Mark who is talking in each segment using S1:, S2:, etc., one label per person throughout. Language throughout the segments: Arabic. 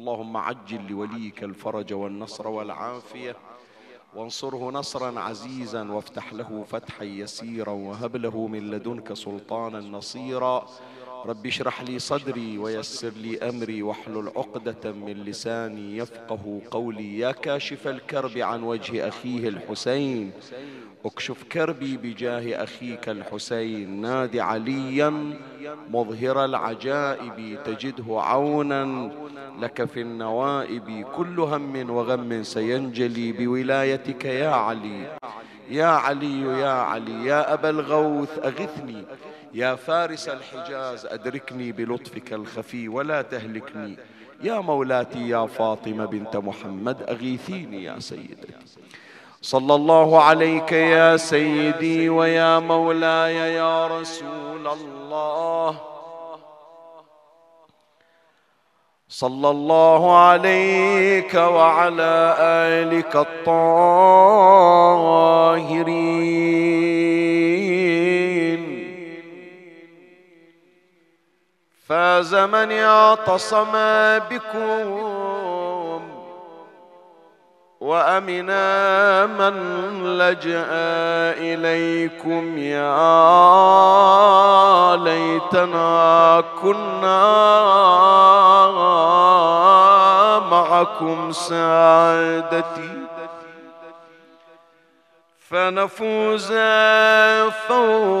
S1: اللهم عجل لوليك الفرج والنصر والعافية. وانصره نصرا عزيزا وافتح له فتحا يسيرا وهب له من لدنك سلطانا نصيرا. رب اشرح لي صدري ويسر لي أمري واحلل عقدة من لساني يفقه قولي. يا كاشف الكرب عن وجه أخيه الحسين. اكشف كربي بجاه أخيك الحسين. نادي عليا مظهر العجائب تجده عونا لك في النوائب. كل هم وغم سينجلي بولايتك يا علي. يا علي يا علي يا أبا الغوث أغثني. يا فارس الحجاز أدركني بلطفك الخفي ولا تهلكني. يا مولاتي يا فاطمة بنت محمد أغيثيني يا سيدتي. صلى الله عليك يا سيدي ويا مولاي يا رسول الله. صلى الله عليك وعلى آلك الطاهرين. فاز من اعتصم بكم وامنا من لجأ إليكم يا ليتنا كنا معكم سعادتي. فنفوز فوزا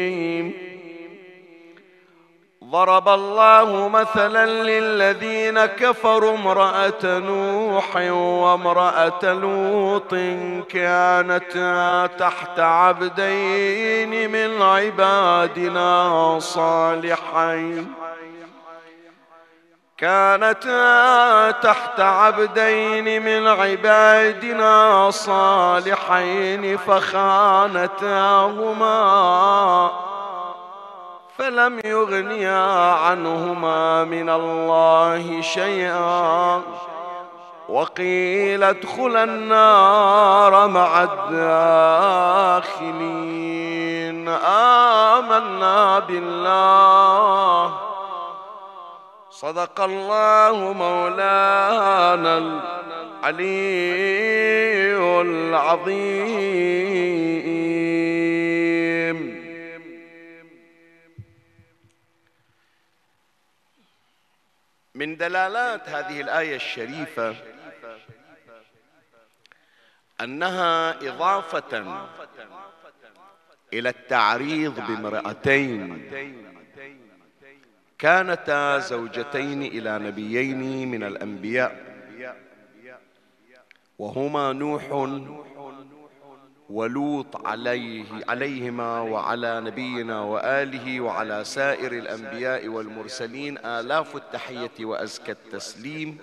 S1: ضرب الله مثلا للذين كفروا امرأة نوح وامرأة لوط كانتا تحت عبدين من عبادنا صالحين. كانتا تحت عبدين من عبادنا صالحين فخانتاهما فلم يغنيا عنهما من الله شيئا. وقيل ادخلا النار مع الداخلين. آمنا بالله. صدق الله مولانا العلي العظيم. من دلالات هذه الآية الشريفة أنها إضافة إلى التعريض بامرأتين كانتا زوجتين إلى نبيين من الأنبياء وهما نوح ولوط عليه عليهما وعلى نبينا وآله وعلى سائر الأنبياء والمرسلين آلاف التحية وأزكى التسليم.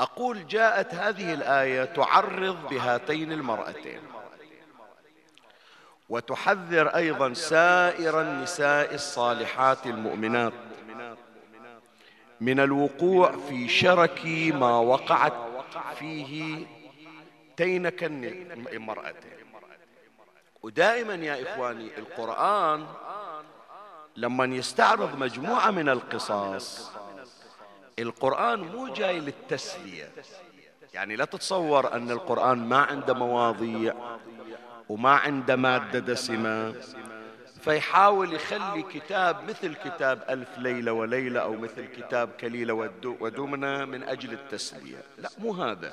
S1: أقول جاءت هذه الآية تعرض بهاتين المرأتين. وتحذر أيضا سائر النساء الصالحات المؤمنات من الوقوع في شرك ما وقعت فيه تينك المرأة ودائما يا إخواني القرآن لما يستعرض مجموعة من القصص القرآن مو جاي للتسلية. يعني لا تتصور أن القرآن ما عنده مواضيع وما عنده مادة دسمة. فيحاول يخلي كتاب مثل كتاب ألف ليلة وليلة أو مثل كتاب كليلة ودمنة من أجل التسلية. لا مو هذا.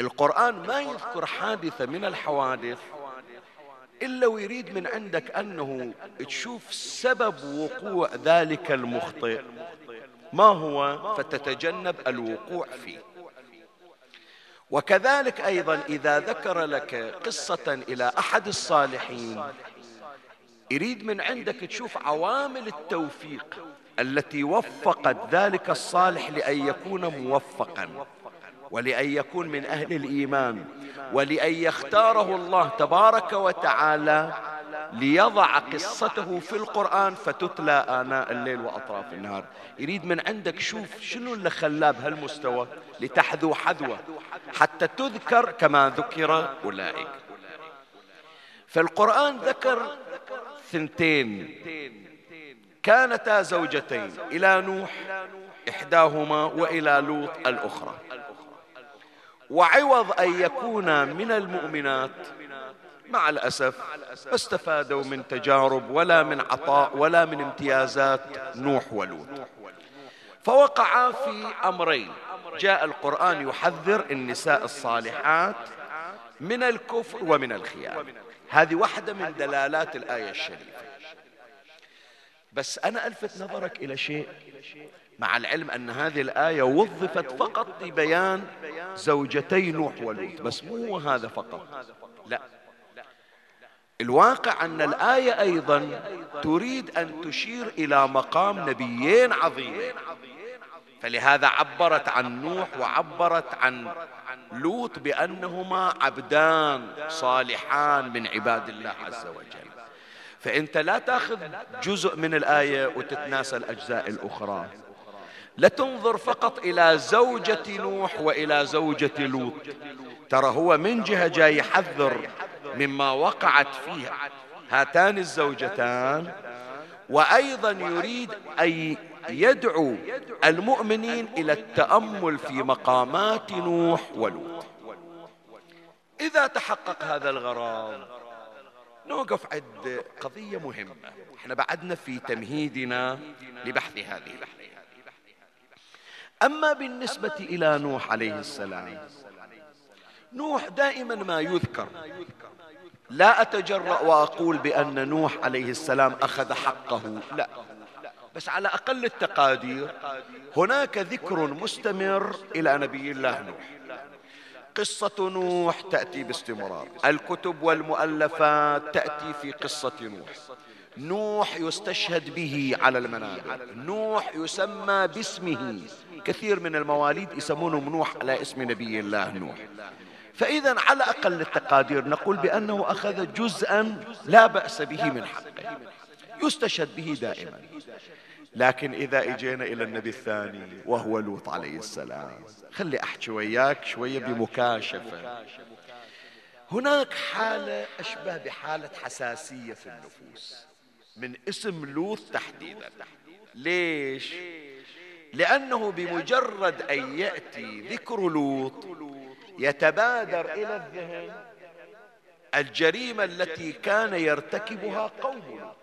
S1: القرآن ما يذكر حادثة من الحوادث إلا ويريد من عندك أنه تشوف سبب وقوع ذلك المخطئ. ما هو؟ فتتجنب الوقوع فيه. وكذلك أيضا إذا ذكر لك قصة إلى أحد الصالحين يريد من عندك تشوف عوامل التوفيق التي وفقت ذلك الصالح لأن يكون موفقا. ولأن يكون من أهل الإيمان ولأن يختاره الله تبارك وتعالى ليضع قصته في القرآن فتتلى آناء الليل وأطراف النهار. يريد من عندك شوف شنو اللي خلاه بهالمستوى لتحذو حذوة حتى تذكر كما ذكر أولئك. فالقرآن ذكر ثنتين. كانتا زوجتين إلى نوح إحداهما وإلى لوط الأخرى. وعوض أن يكونا من المؤمنات. مع الأسف ما استفادوا من تجارب ولا من عطاء ولا من امتيازات نوح ولوط. فوقعا في أمرين. جاء القرآن يحذر النساء الصالحات من الكفر ومن الخيانة. هذه واحدة من دلالات الآية الشريفة. بس أنا ألفت نظرك إلى شيء. مع العلم أن هذه الآية وظفت فقط لبيان زوجتي نوح ولوط بس مو هذا فقط. لا. الواقع أن الآية أيضا تريد أن تشير إلى مقام نبيين عظيمين فلهذا عبرت عن نوح وعبرت عن لوط بأنهما عبدان صالحان من عباد الله عز وجل. فأنت لا تأخذ جزء من الآية وتتناسى الأجزاء الأخرى. لا تنظر فقط إلى زوجة نوح وإلى زوجة لوط. ترى هو من جهة جاي يحذر مما وقعت فيه هاتان الزوجتان وأيضا يريد أن يدعو المؤمنين إلى التأمل في مقامات نوح ولوط. إذا تحقق هذا الغرض نوقف عند قضية مهمة. إحنا بعدنا في تمهيدنا لبحث هذه أما بالنسبة إلى نوح عليه السلام نوح دائما ما يذكر لا أتجرأ وأقول بأن نوح عليه السلام أخذ حقه لا. بس على أقل التقادير هناك ذكر مستمر إلى نبي الله نوح. قصة نوح تأتي باستمرار الكتب والمؤلفات تأتي في قصة نوح. نوح يستشهد به على المنابر. نوح يسمى باسمه. كثير من المواليد يسمونهم نوح على اسم نبي الله نوح. فإذا على أقل التقادير نقول بأنه أخذ جزءا لا بأس به من حقه. يستشهد به دائما. لكن إذا إجينا إلى النبي الثاني وهو لوط عليه السلام. خلي أحكي وياك شوية بمكاشفة. هناك حالة أشبه بحالة حساسية في النفوس. من اسم لوط تحديدا. ليش؟ لأنه بمجرد أن يأتي ذكر لوط يتبادر إلى الذهن الجريمة التي كان يرتكبها قوم لوط.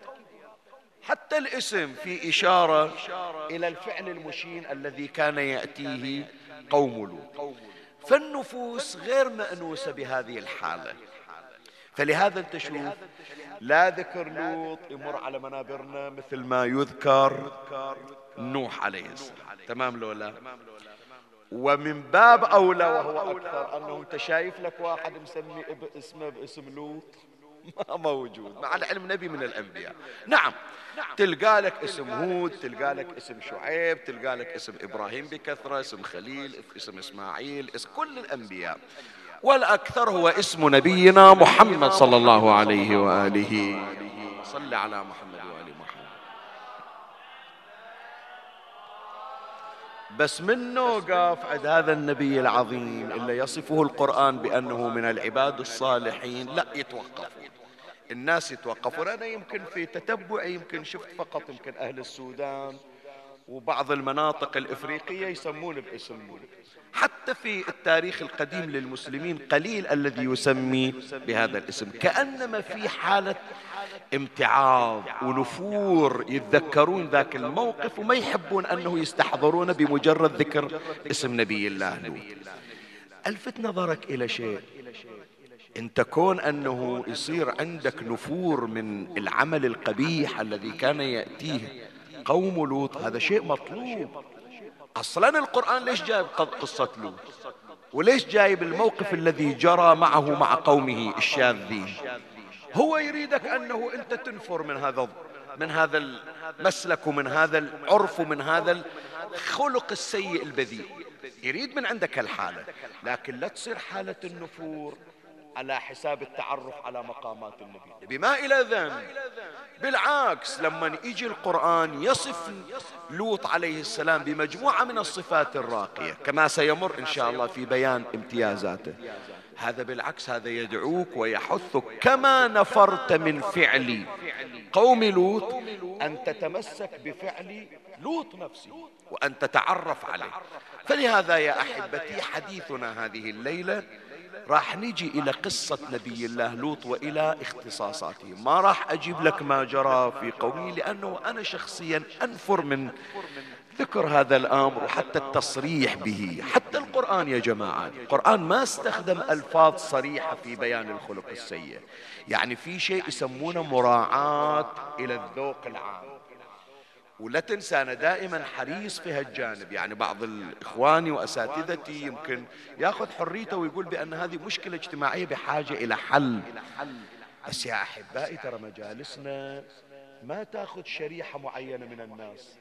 S1: حتى الاسم في إشارة إلى الفعل المشين الذي كان يأتيه قوم لوط. فالنفوس غير مأنوسة بهذه الحالة. فلهذا أنت شوف لا ذكر لوط يمر على منابرنا مثل ما يذكر نوح عليه السلام. تمام لو لا؟ ومن باب أولى وهو أكثر أنه أنت شايف لك واحد مسمي اسمه باسم لوط؟ ما موجود مع العلم نبي من الأنبياء. نعم تلقى لك اسم هود تلقى لك اسم شعيب تلقى لك اسم إبراهيم بكثرة اسم خليل اسم إسماعيل اسم كل الأنبياء. والأكثر هو اسم نبينا محمد صلى الله عليه وآله. صل على محمد وآل محمد. بس من نوقف عند هذا النبي العظيم اللي يصفه القرآن بأنه من العباد الصالحين. لا يتوقفون الناس يتوقفون. أنا يمكن في تتبعي يمكن شفت فقط يمكن أهل السودان. وبعض المناطق الإفريقية يسمون باسم حتى في التاريخ القديم للمسلمين قليل الذي يسمي بهذا الاسم. كأنما في حالة امتعاض ونفور يتذكرون ذاك الموقف وما يحبون أنه يستحضرون بمجرد ذكر اسم نبي الله لوط. ألفت نظرك إلى شيء؟ إن تكون أنه يصير عندك نفور من العمل القبيح الذي كان يأتيه قوم لوط هذا شيء مطلوب. أصلا القرآن ليش جايب قصة لوط؟ وليش جايب الموقف الذي جرى معه مع قومه الشاذين؟ هو يريدك أنه أنت تنفر من هذا من هذا المسلك ومن هذا العرف ومن هذا الخلق السيء البذيء. يريد من عندك الحالة لكن لا تصير حالة النفور. على حساب التعرف على مقامات النبي. بما إلى ذنب. بالعكس لما يجي القرآن يصف لوط عليه السلام بمجموعة من الصفات الراقية كما سيمر إن شاء الله في بيان امتيازاته. هذا بالعكس هذا يدعوك ويحثك كما نفرت من فعل قوم لوط أن تتمسك بفعل لوط نفسه وأن تتعرف عليه. فلهذا يا أحبتي حديثنا هذه الليلة راح نجي إلى قصة نبي الله لوط وإلى اختصاصاته. ما راح أجيب لك ما جرى في قومي لأنه أنا شخصيا أنفر من ذكر هذا الأمر وحتى التصريح به. حتى القرآن يا جماعة القرآن ما استخدم ألفاظ صريحة في بيان الخلق السيء. يعني في شيء يسمونه مراعاة إلى الذوق العام. ولا تنسى أنا دائما حريص في هالجانب يعني بعض الإخواني وأساتذتي يمكن يأخذ حريته ويقول بأن هذه مشكلة اجتماعية بحاجة إلى حل. بس يا أحبائي ترى مجالسنا ما تأخذ شريحة معينة من الناس.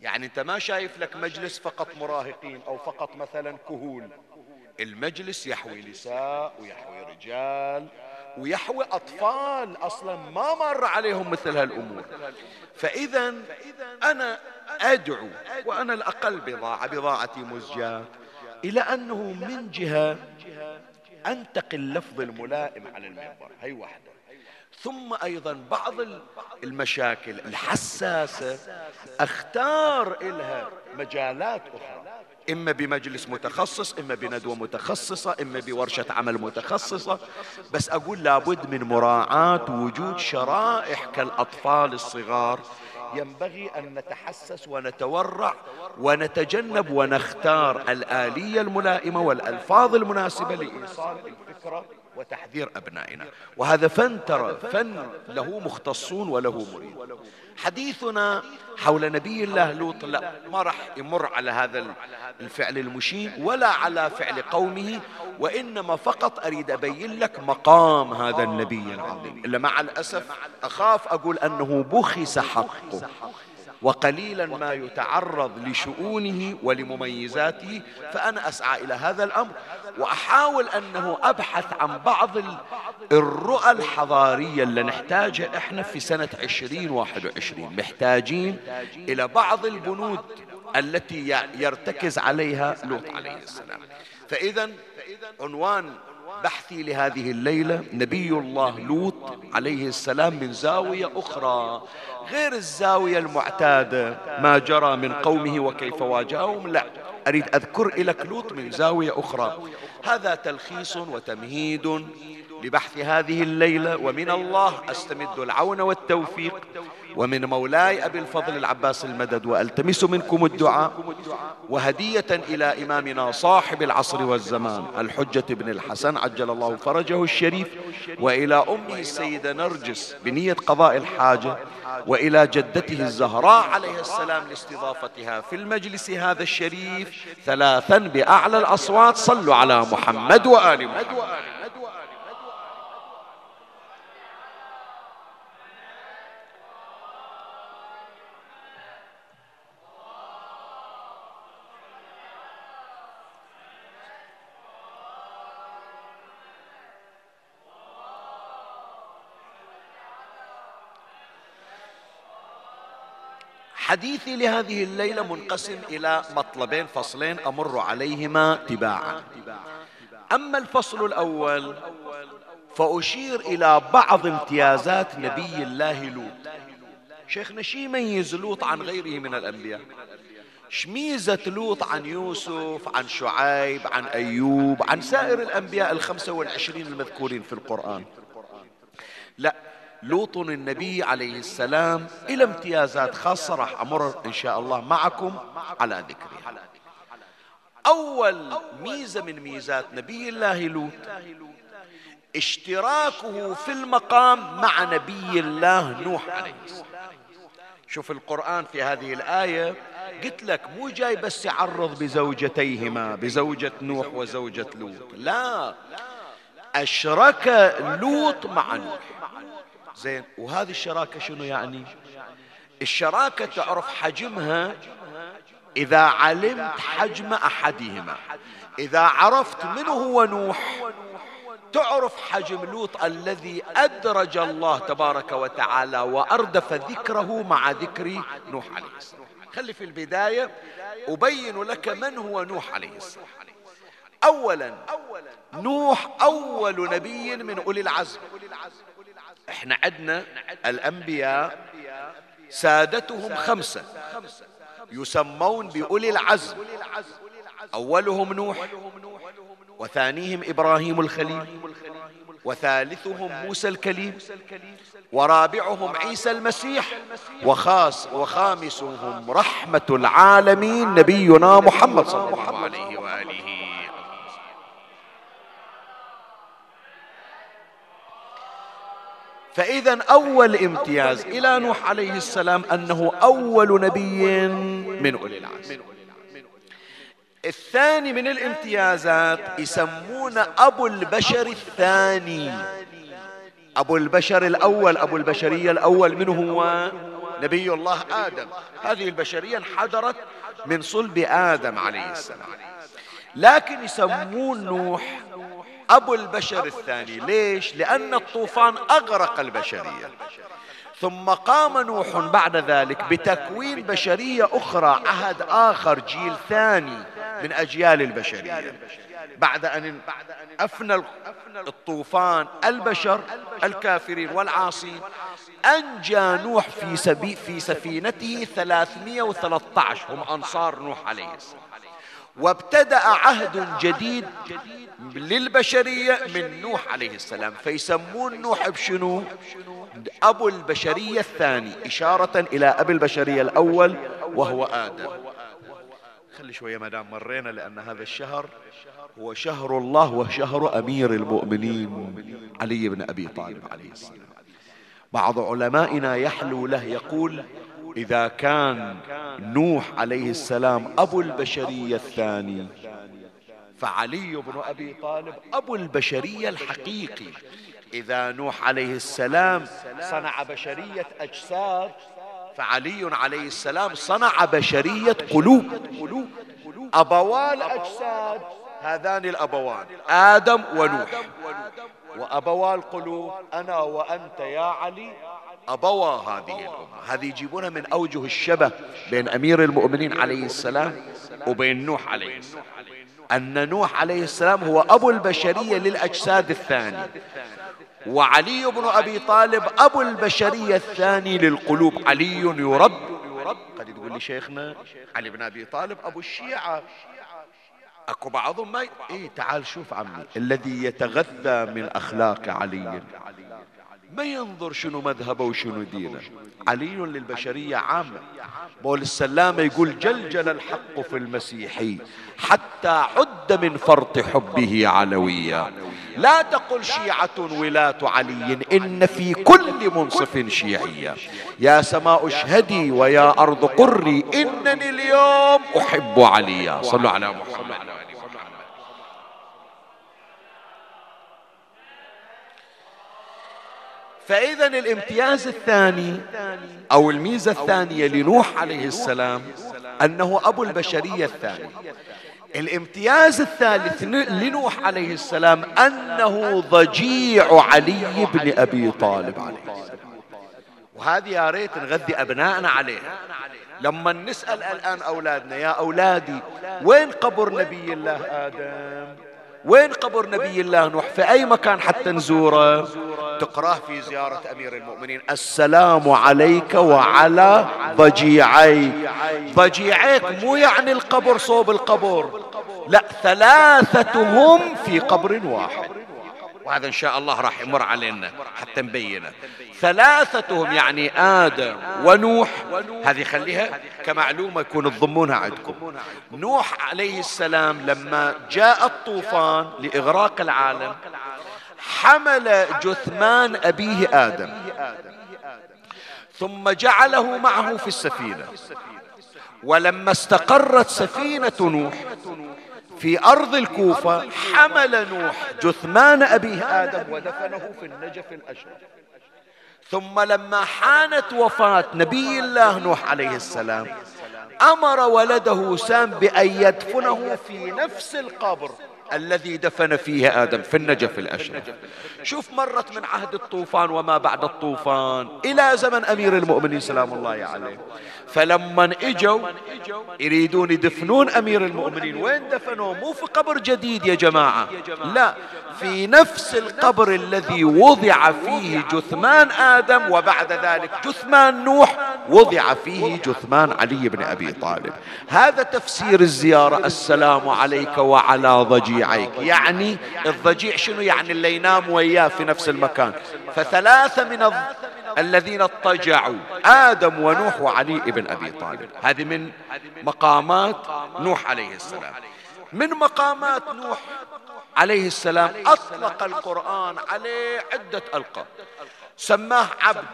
S1: يعني أنت ما شايف لك مجلس فقط مراهقين أو فقط مثلا كهول. المجلس يحوي نساء ويحوي رجال ويحوي أطفال أصلا ما مر عليهم مثل هالأمور. فإذا أنا أدعو وأنا الأقل بضاعة بضاعتي مزجاة إلى أنه من جهة أنتقي اللفظ الملائم على المنبر هي واحدة. ثم أيضا بعض المشاكل الحساسة أختار إلها مجالات أخرى. إما بمجلس متخصص إما بندوة متخصصة إما بورشة عمل متخصصة. بس أقول لابد من مراعاة وجود شرائح كالأطفال الصغار. ينبغي أن نتحسس ونتورع ونتجنب ونختار الآلية الملائمة والألفاظ المناسبة لإيصال الفكرة وتحذير أبنائنا. وهذا فن ترى فن له مختصون وله مريد. حديثنا حول نبي الله لوط لا ما راح يمر على هذا الفعل المشين ولا على فعل قومه وإنما فقط أريد أبين لك مقام هذا النبي العظيم. إلا مع الأسف أخاف أقول أنه بخس حقه وقليلا ما يتعرض لشؤونه ولمميزاته فأنا أسعى إلى هذا الأمر. وأحاول أنه أبحث عن بعض الرؤى الحضارية اللي نحتاجها إحنا في سنة عشرين واحد وعشرين. محتاجين إلى بعض البنود التي يرتكز عليها لوط عليه السلام. فإذا عنوان بحثي لهذه الليلة نبي الله لوط عليه السلام من زاوية أخرى غير الزاوية المعتادة ما جرى من قومه وكيف واجههم لا أريد أذكر لك لوط من زاوية أخرى. هذا تلخيص وتمهيد لبحث هذه الليلة ومن الله أستمد العون والتوفيق. ومن مولاي أبي الفضل العباس المدد وألتمس منكم الدعاء وهدية إلى إمامنا صاحب العصر والزمان الحجة بن الحسن عجل الله فرجه الشريف وإلى أمه السيدة نرجس بنية قضاء الحاجة وإلى جدته الزهراء عليه السلام لاستضافتها في المجلس هذا الشريف ثلاثا بأعلى الأصوات صلوا على محمد وآل محمد. حديثي لهذه الليلة منقسم إلى مطلبين فصلين أمر عليهما تباعا. أما الفصل الأول فأشير إلى بعض امتيازات نبي الله لوط. شيخنا شي يميز لوط عن غيره من الأنبياء. شميزة لوط عن يوسف عن شعيب عن أيوب عن سائر الأنبياء الخمسة والعشرين المذكورين في القرآن. لا لوط النبي عليه السلام إلى امتيازات خاصة راح أمر إن شاء الله معكم على ذكرها أول ميزة من ميزات نبي الله لوط اشتراكه في المقام مع نبي الله نوح عليه السلام. شوف القرآن في هذه الآية قلت لك مو جاي بس يعرض بزوجتيهما بزوجة نوح وزوجة لوط لا أشرك لوط مع نوح. زين. وهذه الشراكة شنو يعني؟ الشراكة تعرف حجمها إذا علمت حجم أحدهما. إذا عرفت من هو نوح تعرف حجم لوط الذي أدرج الله تبارك وتعالى وأردف ذكره مع ذكر نوح عليه السلام. خلي في البداية أبين لك من هو نوح عليه السلام. أولا نوح أول نبي من أولي العزم. إحنا عندنا الأنبياء سادتهم خمسة يسمون بأولي العزم أولهم نوح وثانيهم إبراهيم الخليل وثالثهم موسى الكليم ورابعهم عيسى المسيح وخاص وخامسهم رحمة العالمين نبينا محمد صلى الله عليه وآله. فإذا أول امتياز إلى نوح عليه السلام أنه أول نبي من أولي العزم الثاني من الامتيازات يسمون أبو البشر الثاني. أبو البشر الأول أبو البشرية الأول من هو؟ نبي الله آدم. هذه البشرية انحدرت من صلب آدم عليه السلام. لكن يسمون نوح أبو البشر الثاني. ليش؟ لأن الطوفان أغرق البشرية. ثم قام نوح بعد ذلك بتكوين بشرية أخرى عهد آخر جيل ثاني من أجيال البشرية. بعد أن أفنى الطوفان البشر الكافرين والعاصين أنجى نوح في, سبي في سفينته 313 هم أنصار نوح عليه السلام. وابتدأ عهد جديد للبشرية من نوح عليه السلام فيسمون نوح بشنو؟ أبو البشرية الثاني إشارة إلى أبي البشرية الأول وهو آدم. خلي شوية مدام مرينا لأن هذا الشهر هو شهر الله وشهر أمير المؤمنين علي بن أبي طالب عليه السلام. بعض علمائنا يحلو له يقول إذا كان نوح عليه السلام أبو البشرية الثاني فعلي بن أبي طالب أبو البشرية الحقيقي. إذا نوح عليه السلام صنع بشرية أجساد فعلي عليه السلام صنع بشرية قلوب. أبوان الأجساد هذان الأبوان آدم ونوح. وأبوا القلوب أنا وأنت يا علي أبوا هذه الأمة. هذه يجيبونها من أوجه الشبه بين أمير المؤمنين عليه السلام وبين نوح عليه السلام. أن نوح عليه السلام هو أبو البشرية للأجساد الثاني وعلي بن أبي طالب أبو البشرية الثاني للقلوب. علي يرب قد تقول لي شيخنا علي بن أبي طالب أبو الشيعة. أكو بعضهم ما ي... إيه تعال شوف عمي الذي يتغذى من أخلاق علي. ما ينظر شنو مذهبه وشنو دينه. علي للبشرية عامة بول السلامة يقول جلجل الحق في المسيح حتى عد من فرط حبه علويا لا تقل شيعة ولاة علي إن في كل منصف شيعية. يا سماء اشهدي ويا أرض قري إنني اليوم أحب عليا صلوا على محمد. فإذا الامتياز الثاني أو الميزة الثانية لنوح عليه السلام أنه أبو البشرية الثاني. الامتياز الثالث لنوح عليه السلام أنه ضجيع علي بن أبي طالب عليه السلام. وهذه يا ريت نغذي أبنائنا عليها. لما نسأل الآن أولادنا يا أولادي وين قبر نبي الله آدم؟ وين قبر نبي الله نوح؟ في أي مكان حتى نزوره؟ تقراه في زيارة أمير المؤمنين السلام عليك وعلى ضجيعيك. ضجيعيك مو يعني القبر صوب القبر لا ثلاثتهم في قبر واحد. وهذا إن شاء الله راح يمر علينا حتى نبينه. ثلاثتهم يعني آدم ونوح هذه خليها كمعلومة يكون تضمونها عندكم. نوح عليه السلام لما جاء الطوفان لإغراق العالم حمل جثمان أبيه آدم. ثم جعله معه في السفينة. ولما استقرت سفينة نوح في أرض الكوفة حمل نوح جثمان أبيه آدم ودفنه في النجف الأشرف. ثم لما حانت وفاة نبي الله نوح عليه السلام أمر ولده سام بأن يدفنه في نفس القبر. الذي دفن فيه آدم في النجف الأشرف. شوف مرت من عهد الطوفان وما بعد الطوفان. إلى زمن أمير المؤمنين سلام الله عليه. فلما إجوا يريدون يدفنون أمير المؤمنين. وين دفنوه؟ مو في قبر جديد يا جماعة. لا في نفس القبر الذي وضع فيه جثمان آدم وبعد ذلك جثمان نوح وضع فيه جثمان علي بن أبي طالب. هذا تفسير الزيارة. السلام عليك وعلى ضجيعيك يعني الضجيع شنو؟ يعني اللي ينام وياه في نفس المكان. فثلاثة من الذين اضطجعوا. آدم ونوح وعلي بن أبي طالب. هذه من مقامات نوح عليه السلام. من مقامات نوح عليه السلام أطلق القرآن عليه عدة ألقاب. سماه عبد.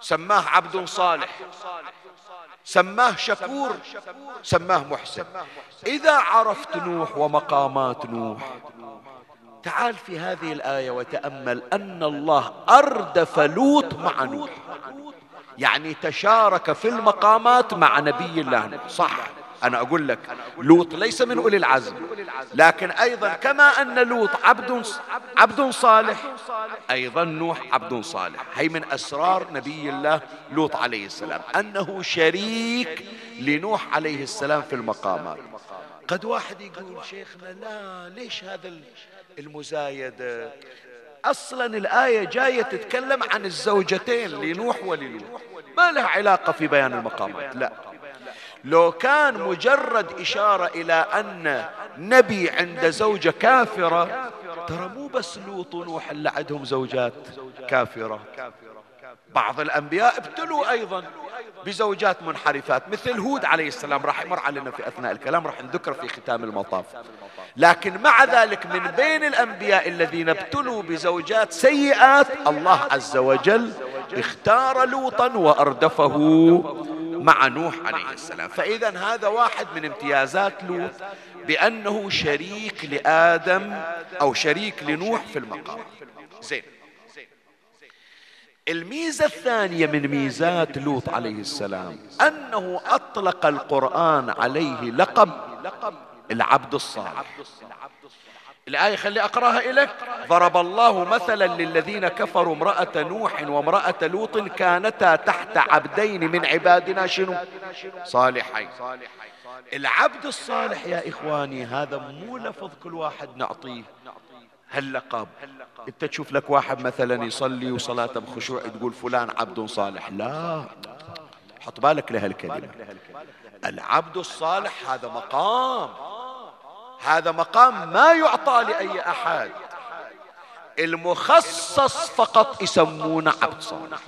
S1: سماه عبد صالح. سماه شكور سماه محسن. إذا عرفت نوح ومقامات نوح تعال في هذه الآية وتأمل أن الله أردف لوط مع نوح. يعني تشارك في المقامات مع نبي الله صح. أنا أقول لك لوط ليس من أولي العزم. لكن أيضا كما أن لوط عبد عبد صالح أيضا نوح عبد صالح. هي من أسرار نبي الله لوط عليه السلام. أنه شريك لنوح عليه السلام في المقامات. قد واحد يقول شيخنا لا ليش هذا المزايدة أصلا الآية جاية تتكلم عن الزوجتين لنوح وللوط. ما لها علاقة في بيان المقامات. لا. لو كان مجرد إشارة إلى أن نبي عند زوجة كافرة ترى مو بس لوط ونوح اللي عندهم زوجات كافرة. بعض الأنبياء ابتلوا أيضا بزوجات منحرفات مثل هود عليه السلام راح يمر علينا في أثناء الكلام راح نذكر في ختام المطاف. لكن مع ذلك من بين الأنبياء الذين ابتلوا بزوجات سيئات الله عز وجل اختار لوطا وأردفه. مع نوح عليه السلام. فإذا هذا واحد من امتيازات لوط بأنه شريك لآدم أو شريك لنوح في المقام. زين. الميزة الثانية من ميزات لوط عليه السلام أنه أطلق القرآن عليه لقب العبد الصالح. الآية خلي أقرأها إليك. ضرب الله مثلا للذين كفروا امرأة نوح وامرأة لوط كانتا تحت عبدين من عبادنا شنو؟ صالحين. العبد الصالح يا إخواني هذا مو لفظ كل واحد نعطيه. هاللقب انت تشوف لك واحد مثلا يصلي وصلاته بخشوع تقول فلان عبد صالح. لا. حط بالك لهالكلمة. العبد الصالح هذا مقام. هذا مقام ما يعطى لأي أحد. المخصص فقط يسمونه عبد صالح.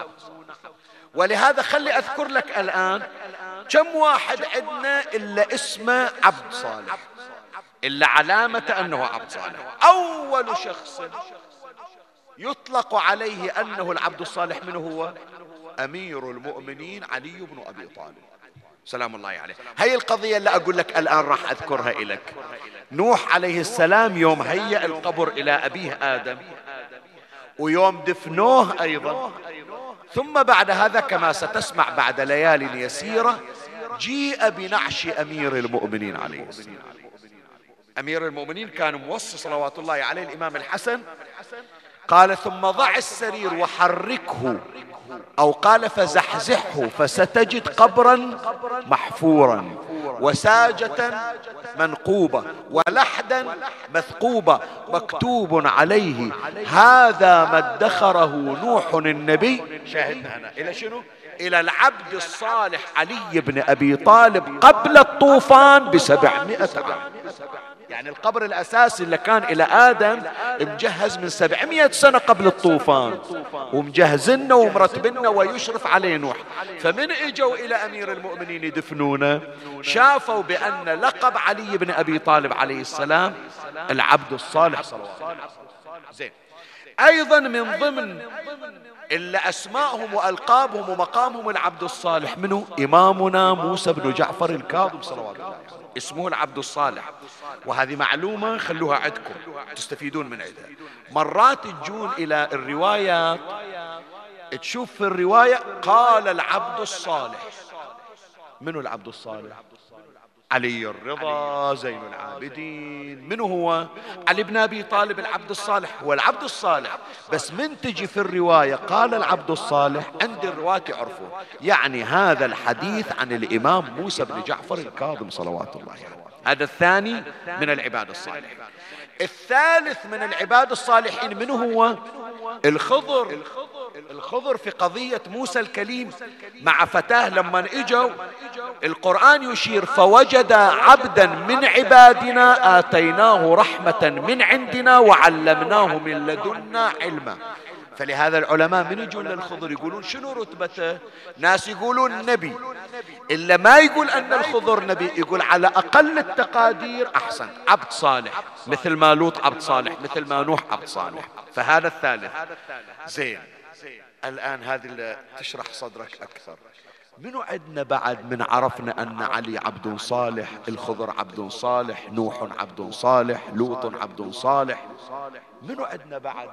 S1: ولهذا خلي أذكر لك الآن كم واحد عندنا إلا اسمه عبد صالح. إلا علامة أنه عبد صالح. أول شخص يطلق عليه أنه العبد الصالح من هو؟ أمير المؤمنين علي بن أبي طالب. سلام الله عليه هي القضية اللي أقول لك الآن راح أذكرها لك نوح عليه السلام يوم هيأ القبر إلى أبيه آدم ويوم دفنوه أيضا. ثم بعد هذا كما ستسمع بعد ليال يسيرة جيء بنعش أمير المؤمنين عليه السلام. أمير المؤمنين كان موصي صلوات الله عليه الإمام الحسن. قال ثم ضع السرير وحركه أو قال فزحزحه فستجد قبرا محفورا وساجة منقوبة ولحدا مثقوبة مكتوب عليه هذا ما ادخره نوح النبي شاهدنا هنا. إلى شنو؟ إلى العبد الصالح علي بن أبي طالب قبل الطوفان بسبعمائة عام. يعني القبر الأساسي اللي كان إلى آدم مجهز من سبعمية سنة قبل الطوفان ومجهزنا ومرتبنا ويشرف عليه نوح. فمن إجوا إلى أمير المؤمنين يدفنونه؟ شافوا بأن لقب علي بن أبي طالب عليه السلام العبد الصالح صلى الله عليه وسلم. زين. أيضا من ضمن إلا أسماءهم وألقابهم ومقامهم العبد الصالح منه إمامنا موسى بن جعفر الكاظم صلوات الله اسمه العبد الصالح. وهذه معلومة خلوها عندكم تستفيدون من عندها. مرات تجون إلى الروايات تشوف في الرواية قال العبد الصالح. منو العبد الصالح؟ علي الرضا زين العابدين. منو هو علي بن أبي طالب العبد الصالح هو العبد الصالح. بس من تجي في الرواية قال العبد الصالح؟ عند الرواة يعرفون يعني هذا الحديث عن الإمام موسى بن جعفر الكاظم صلوات الله عليه. يعني. هذا الثاني من العباد الصالحين الثالث من العباد الصالحين منه هو الخضر. الخضر في قضية موسى الكليم مع فتاة لما إجوا. القرآن يشير فوجد عبدا من عبادنا آتيناه رحمة من عندنا وعلمناه من لدنا علما. فلهذا العلماء من يجون للخضر يقولون شنو رتبته ناس يقولون نبي؟ إلا ما يقول أن الخضر نبي يقول على أقل التقادير أحسن. عبد صالح مثل ما لوط عبد صالح مثل ما نوح عبد صالح. فهذا الثالث. زين. الآن هذه تشرح صدرك أكثر. منو عندنا بعد من عرفنا أن علي عبد صالح الخضر عبد صالح نوح عبد صالح لوط عبد صالح؟ منو عندنا بعد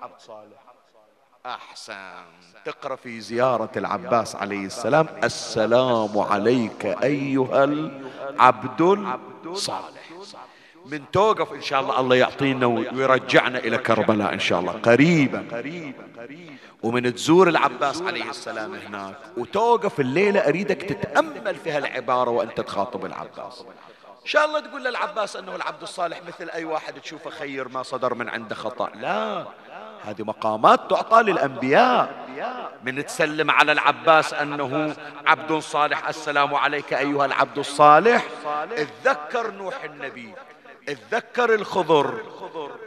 S1: عبد صالح؟ أحسن. تقرأ في زيارة العباس عليه السلام السلام عليك أيها العبد الصالح. من توقف إن شاء الله الله يعطينا ويرجعنا إلى كربلاء إن شاء الله قريبا. ومن تزور العباس عليه السلام هناك وتوقف الليلة أريدك تتأمل في هالعبارة وأنت تخاطب العباس. إن شاء الله تقول للعباس أنه العبد الصالح مثل أي واحد تشوفه خير ما صدر من عنده خطأ. لا. هذه مقامات تعطى للأنبياء. من تسلم على العباس أنه عبد صالح السلام عليك أيها العبد الصالح. اتذكر نوح النبي اتذكر الخضر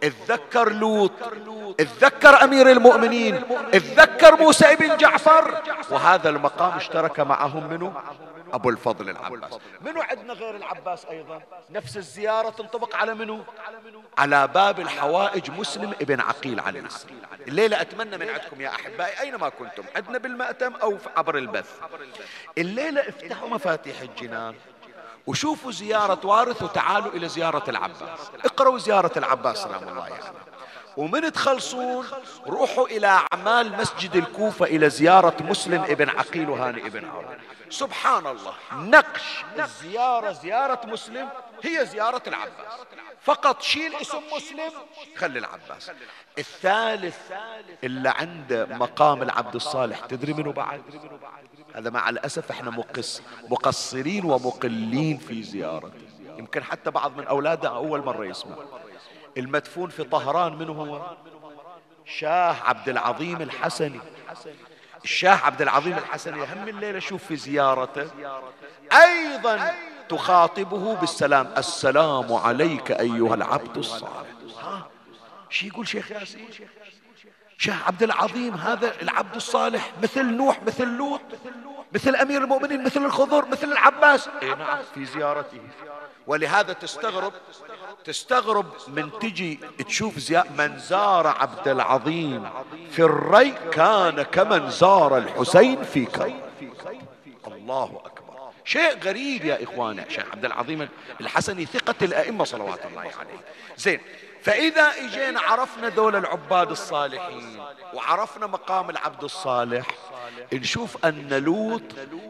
S1: اتذكر لوط اتذكر أمير المؤمنين اتذكر موسى ابن جعفر وهذا المقام اشترك معهم منه أبو الفضل العباس. منو عندنا غير العباس أيضا؟ نفس الزيارة تنطبق على منو؟ على باب الحوائج مسلم ابن عقيل عليه السلام الليلة أتمنى من عندكم يا أحبائي أينما كنتم عندنا بالمأتم أو عبر البث. الليلة افتحوا مفاتيح الجنان. وشوفوا زيارة وارث وتعالوا إلى زيارة العباس. اقرأوا زيارة العباس سلام الله عليه. يعني. ومن تخلصون روحوا إلى أعمال مسجد الكوفة إلى زيارة مسلم ابن عقيل وهاني ابن عون. سبحان الله. نقش الزيارة زيارة مسلم هي زيارة العباس. فقط شيل اسم مسلم خلي العباس. الثالث اللي عنده مقام العبد الصالح تدري منه بعد؟ هذا مع الأسف إحنا مقص مقصرين ومقلين في زيارته. يمكن حتى بعض من أولاده أول مرة يسمع. المدفون في طهران من هو؟ شاه عبد العظيم الحسني. الشاه عبد العظيم الحسني هم الليلة شوف في زيارته. أيضا تخاطبه بالسلام. السلام عليك أيها العبد الصالح. شي يقول شيخ ياسين؟ شاه عبد العظيم هذا العبد الصالح مثل نوح مثل لوط مثل أمير المؤمنين مثل الخضر مثل العباس. نعم في زيارته. ولهذا تستغرب تستغرب من تجي تشوف زيا من زار عبد العظيم. في الري كان كمن زار الحسين في كرب الله أكبر. شيء غريب يا إخواني عشان عبد العظيم الحسني ثقة الأئمة صلوات الله عليه. زين فإذا إجينا عرفنا دول العباد الصالحين وعرفنا مقام العبد الصالح نشوف أن لوط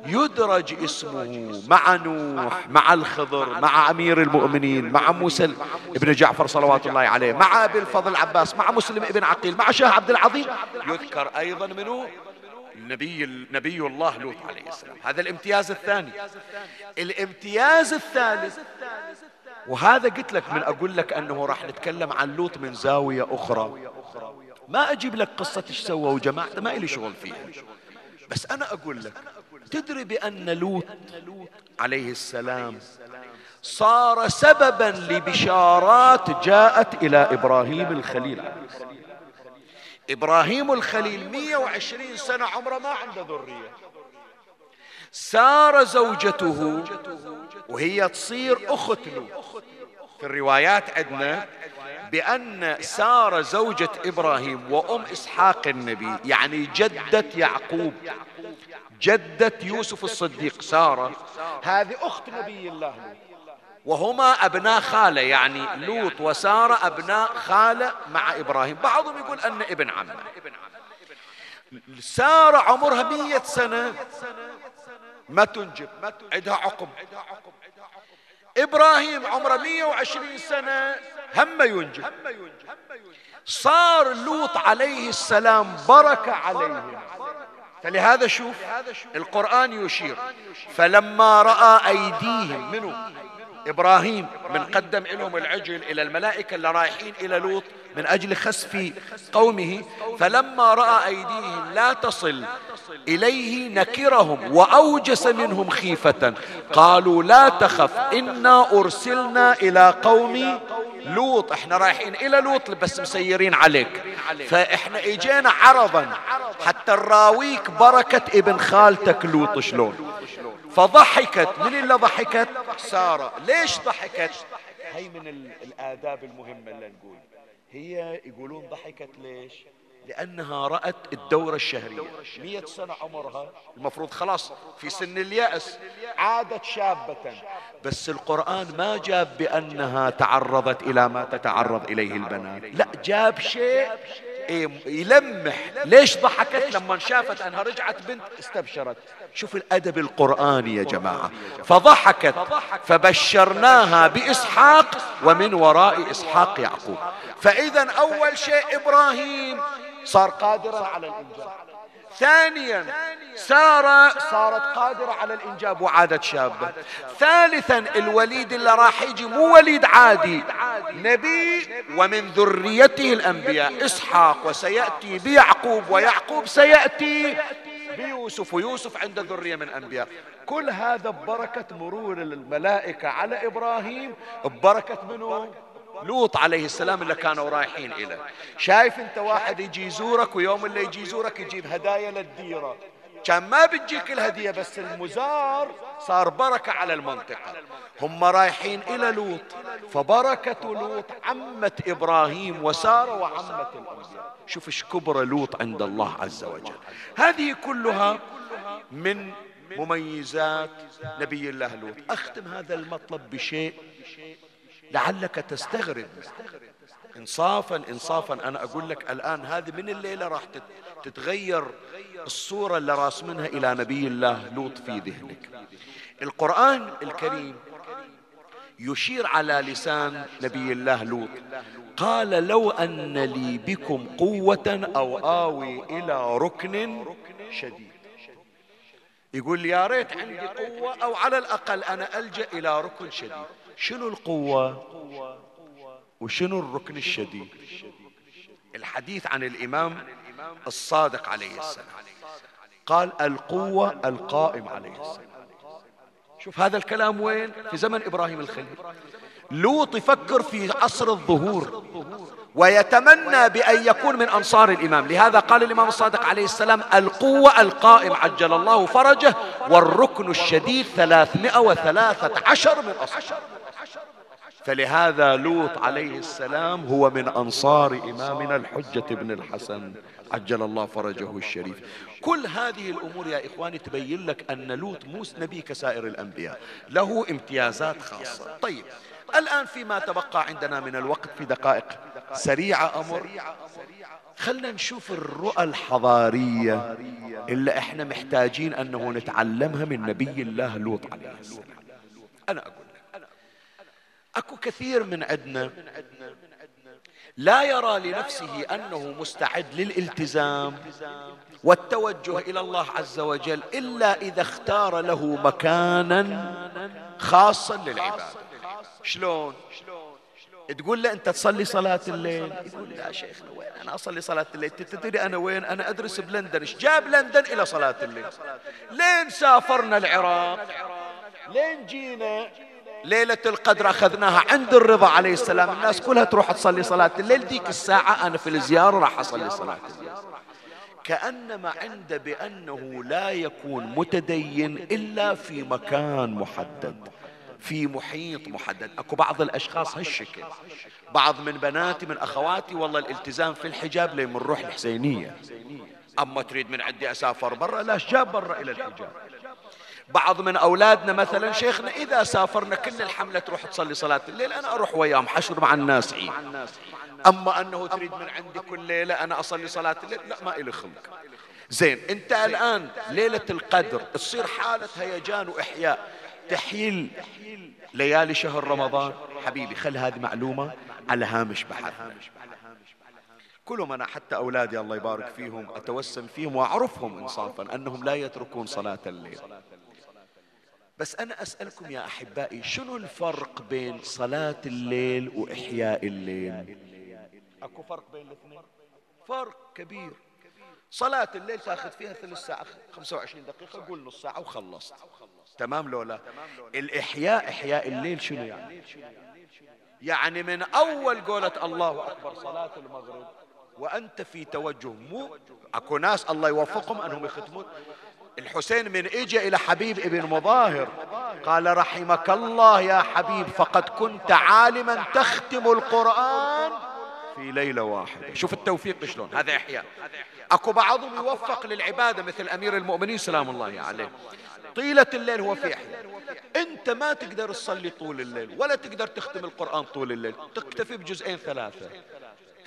S1: يدرج اسمه مع نوح مع الخضر مع أمير المؤمنين مع موسى ابن جعفر صلوات الله عليه مع أبي الفضل عباس مع مسلم ابن عقيل مع شاه عبد العظيم. يذكر أيضا منه النبي نبي الله لوط عليه السلام. هذا الامتياز الثاني. الامتياز الثالث وهذا قلت لك من أقول لك أنه راح نتكلم عن لوط من زاوية أخرى. ما أجيب لك قصة إيش سوى وجماعته ما إلي شغل فيها. بس أنا أقول لك تدري بأن لوط عليه السلام صار سببا لبشارات جاءت إلى إبراهيم الخليل. إبراهيم الخليل 120 سنة عمره ما عنده ذرية. سار زوجته وهي تصير أخت له في الروايات عندنا بأن سارة زوجة إبراهيم وأم إسحاق النبي يعني جدة يعقوب جدة يوسف الصديق سارة هذه أخت نبي الله وهما أبناء خالة يعني لوط وسارة أبناء خالة مع إبراهيم. بعضهم يقول أن ابن عمه. سارة عمرها مية سنة. ما تنجب عندها عقم. إبراهيم عمره 120 سنة هم ينجب. صار لوط عليه السلام بركة عليهم. فلهذا شوف القرآن يشير. فلما رأى أيديهم منه إبراهيم من قدم لهم العجل إلى الملائكة اللي رايحين إلى لوط من أجل خسف قومه فلما رأى أيديهم لا تصل إليه نكرهم وأوجس منهم خيفة. قالوا لا تخف إنا أرسلنا إلى قوم لوط. إحنا رايحين إلى لوط بس مسيرين عليك. فإحنا إجينا عرضا حتى نراويك بركة ابن خالتك لوط شلون؟ فضحكت. من اللي ضحكت؟ سارة. ليش ضحكت؟ هي من الآداب المهمة اللي نقول. هي يقولون ضحكت ليش؟ لأنها رأت الدورة الشهرية. مية سنة عمرها. المفروض خلاص في سن اليأس. عادت شابة. بس القرآن ما جاب بأنها تعرضت إلى ما تتعرض إليه البنات. لا جاب شيء يلمح. ليش ضحكت لما شافت أنها رجعت بنت؟ استبشرت. شوف الأدب القرآني يا جماعة. فضحكت. فبشرناها بإسحاق ومن وراء إسحاق يعقوب. فإذا أول شيء إبراهيم. صار قادرا على الإنجاب ثانيا سارة صارت قادرة على الإنجاب وعادت شابة ثالثا الوليد اللي راح يجي مو وليد عادي. نبي ومن ذريته الأنبياء إسحاق وسيأتي بيعقوب ويعقوب سيأتي بيوسف ويوسف عنده ذرية من أنبياء. كل هذا ببركة مرور الملائكة على إبراهيم. ببركة منه لوط عليه السلام اللي كانوا رايحين إليه. شايف أنت واحد يجي يزورك ويوم اللي يجي يزورك يجيب هدايا للديرة. كان ما بتجيك الهدية بس المزار صار بركة على المنطقة. هم رايحين إلى لوط فبركة لوط عمت إبراهيم وسارة وعمت الأنبياء. شوف إيش كبر لوط عند الله عز وجل. هذه كلها من مميزات نبي الله لوط. أختم هذا المطلب بشيء لعلك تستغرب. انصافا انصافا. أنا أقول لك الآن هذه من الليلة راح تتغير الصورة اللي راسمنها إلى نبي الله لوط في ذهنك. القرآن الكريم يشير على لسان نبي الله لوط. قال لو أن لي بكم قوة أو آوي إلى ركن شديد. يقول يا ريت عندي قوة أو على الأقل أنا ألجأ إلى ركن شديد. شنو القوة وشنو الركن الشديد؟ الحديث عن الإمام الصادق عليه السلام. قال القوة القائم عليه السلام. شوف هذا الكلام وين؟ في زمن إبراهيم الخليل. لوط يفكر في عصر الظهور ويتمنى بأن يكون من أنصار الإمام. لهذا قال الإمام الصادق عليه السلام القوة القائم عجل الله فرجه والركن الشديد ثلاثمائة وثلاثة عشر من أصحاب فلهذا لوط عليه السلام هو من أنصار إمامنا الحجة بن الحسن. عجل الله فرجه الشريف. كل هذه الأمور يا إخواني تبين لك أن لوط مو نبي كسائر الأنبياء. له امتيازات خاصة. طيب الآن فيما تبقى عندنا من الوقت في دقائق. سريعة أمر. خلنا نشوف الرؤى الحضارية اللي إحنا محتاجين أنه نتعلمها من نبي الله لوط عليه السلام. أنا أقول أكو كثير من عندنا لا يرى لنفسه أنه مستعد للالتزام والتوجه إلى الله عز وجل إلا إذا اختار له مكانا خاصا للعبادة. شلون؟ تقول له أنت تصلي صلاة الليل؟ يقول لا شيخنا وين أنا أصلي صلاة الليل؟ تدري أنا وين؟ أنا أدرس بلندن. إيش جاب لندن إلى صلاة الليل؟ لين سافرنا العراق لين جينا ليلة القدر أخذناها عند الرضا عليه السلام. الناس كلها تروح تصلي صلاة الليل. ديك الساعة أنا في الزيارة راح أصلي صلاة كأنما عند بأنه لا يكون متدين إلا في مكان محدد في محيط محدد. أكو بعض الأشخاص هالشكل. بعض من بناتي من أخواتي والله الالتزام في الحجاب لين نروح الحسينية. أما تريد من عندي أسافر برا لا جاب برا إلى الحجاب. بعض من أولادنا مثلا شيخنا إذا سافرنا كل الحملة تروح تصلي صلاة الليل أنا أروح وياهم حشر مع الناس عيد. أما أنه تريد من عندي كل ليلة أنا أصلي صلاة الليل لا ما إلي خلق. زين أنت الآن ليلة القدر تصير حالة هيجان وإحياء. تحيل ليالي شهر رمضان. حبيبي خل هذه معلومة على هامش بحث. كلهم أنا حتى أولادي الله يبارك فيهم أتوسم فيهم وأعرفهم إنصافا أنهم لا يتركون صلاة الليل. بس أنا أسألكم يا أحبائي شنو الفرق بين صلاة الليل وإحياء الليل؟ أكو فرق بين الاثنين. فرق كبير. صلاة الليل تأخذ فيها ثلث ساعة 25 دقيقة قول نص ساعة وخلصت. تمام لولا الإحياء إحياء الليل شنو يعني؟ يعني من أول قولة الله أكبر صلاة المغرب وأنت في توجه مو أكو ناس الله يوفقهم أنهم يختمون. الحسين من اجى إلى حبيب ابن مظاهر. قال رحمك الله يا حبيب فقد كنت عالما تختم القرآن في ليلة واحدة. شوف التوفيق شلون هذا إحياء. أكو بعضهم يوفق للعبادة مثل أمير المؤمنين سلام الله عليه. طيلة الليل هو في إحياء. أنت ما تقدر تصلي طول الليل ولا تقدر تختم القرآن طول الليل. تكتفي بجزئين ثلاثة.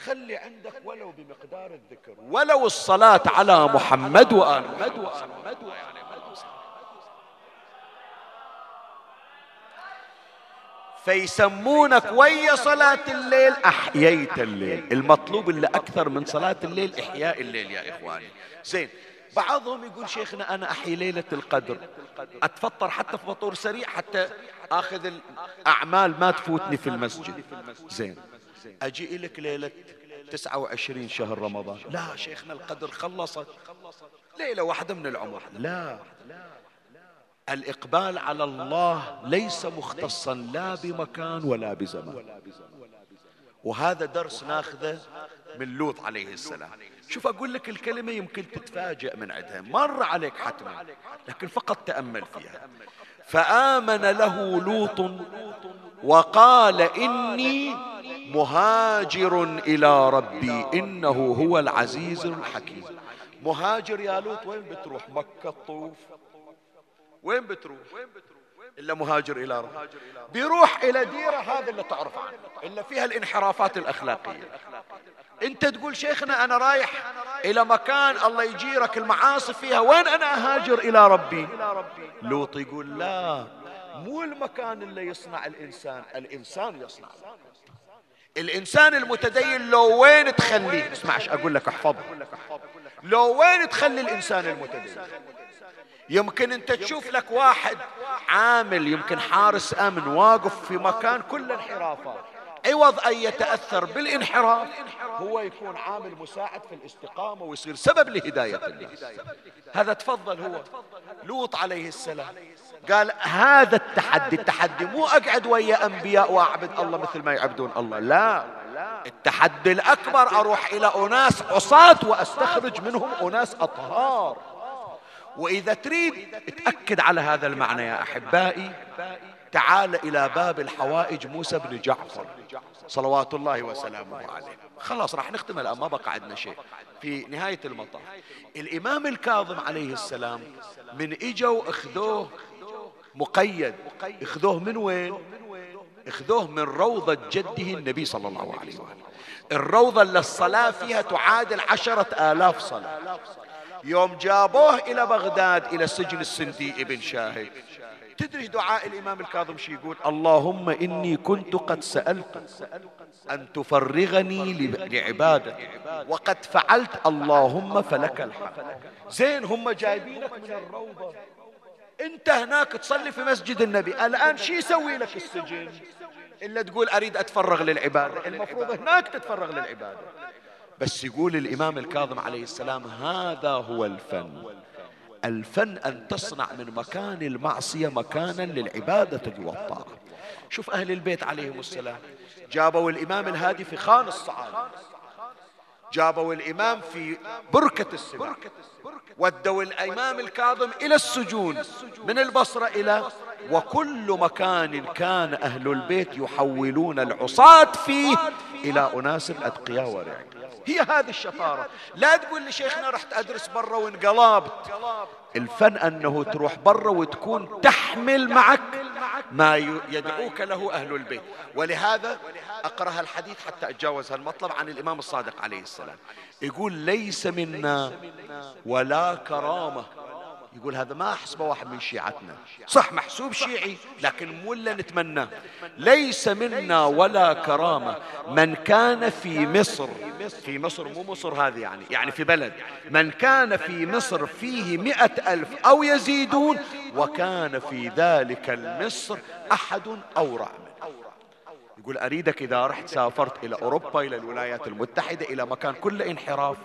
S1: خلي عندك ولو بمقدار الذكر. ولو الصلاة على محمد وآل محمد فيسمونك ويا صلاة الليل أحييت الليل. المطلوب اللي أكثر من صلاة الليل إحياء الليل يا إخواني. زين بعضهم يقول شيخنا أنا أحيي ليلة القدر. أتفطر حتى في فطور سريع حتى أخذ الأعمال ما تفوتني في المسجد. زين. أجي لك ليلة 29 شهر رمضان. لا شيخنا القدر خلصت. ليلة واحدة من العمر. لا. الإقبال على الله ليس مختصا لا بمكان ولا بزمان. وهذا درس ناخذه من لوط عليه السلام. شوف أقول لك الكلمة يمكن تتفاجأ من عندها. مر عليك حتما لكن فقط تأمل فيها. فآمن له لوط وقال إني مهاجر إلى ربي. إنه هو العزيز الحكيم. مهاجر يا لوط وين بتروح؟ مكة طوف وين بتروح؟ إلا مهاجر إلى ربي. بيروح إلى ديرة هذا اللي تعرف عنه إلا فيها الانحرافات الأخلاقية. أنت تقول شيخنا أنا رايح إلى مكان الله يجيرك المعاصي فيها وين أنا أهاجر إلى ربي؟ لوط يقول لا مو المكان اللي يصنع الإنسان الإنسان يصنع. الإنسان المتدين لو وين تخليه اسمعش أقول لك احفظ لو وين تخلي الإنسان المتدين؟ يمكن أنت تشوف لك واحد عامل يمكن حارس أمن واقف في مكان كل انحرافات عوض أن يتأثر بالانحراف هو يكون عامل مساعد في الاستقامة ويصير سبب لهداية الناس. هذا تفضل هو. لوط عليه السلام. قال هذا التحدي التحدي مو أقعد ويا أنبياء وأعبد الله مثل ما يعبدون الله لا. التحدي الأكبر أروح إلى أناس عصاة وأستخرج منهم أناس أطهار. وإذا تريد تاكد على هذا المعنى يا أحبائي تعال إلى باب الحوائج موسى بن جعفر صلوات الله وسلامه عليه. خلاص راح نختم الآن ما بقى عندنا شيء. في نهاية المطاف الإمام الكاظم عليه السلام من إجوا أخذوه مقيد. اخذوه من وين؟ اخذوه من روضة جده النبي صلى الله عليه وآله الروضة اللي الصلاة فيها تعادل عشرة آلاف صلاة. يوم جابوه إلى بغداد إلى سجن السندي ابن شاهد. تدري دعاء الإمام الكاظم شي يقول؟ اللهم إني كنت قد سألت أن تفرغني لعبادتك وقد فعلت اللهم فلك الحمد. زين هم جايبينك من الروضة. انت هناك تصلي في مسجد النبي. الآن شو يسوي لك السجن؟ إلا تقول أريد أتفرغ للعبادة. المفروض هناك تتفرغ للعبادة. بس يقول الإمام الكاظم عليه السلام هذا هو الفن. الفن أن تصنع من مكان المعصية مكانا للعبادة والطاعة شوف أهل البيت عليهم السلام. جابوا الإمام الهادي في خان الصعادة جابوا الإمام في بركة السباع ودوا الإمام الكاظم إلى السجون من البصرة إلى وكل مكان كان أهل البيت يحولون العصاة فيه إلى أناس أتقياء ورعين هي هذه الشطارة. لا تقول لي شيخنا رحت أدرس برا وانقلبت. الفن أنه تروح برا وتكون تحمل معك ما يدعوك له أهل البيت. ولهذا أقرأ الحديث حتى أتجاوز هالمطلب عن الإمام الصادق عليه السلام. يقول ليس منا ولا كرامة يقول هذا ما أحسبه واحد من شيعتنا. صح محسوب شيعي لكن مو اللي نتمناه ليس منا ولا كرامة. من كان في مصر في مصر مو مصر هذه يعني يعني في بلد. من كان في مصر فيه مئة ألف أو يزيدون وكان في ذلك المصر أحد أورع. منه يقول أريدك إذا رحت سافرت إلى أوروبا إلى الولايات المتحدة إلى مكان كله انحراف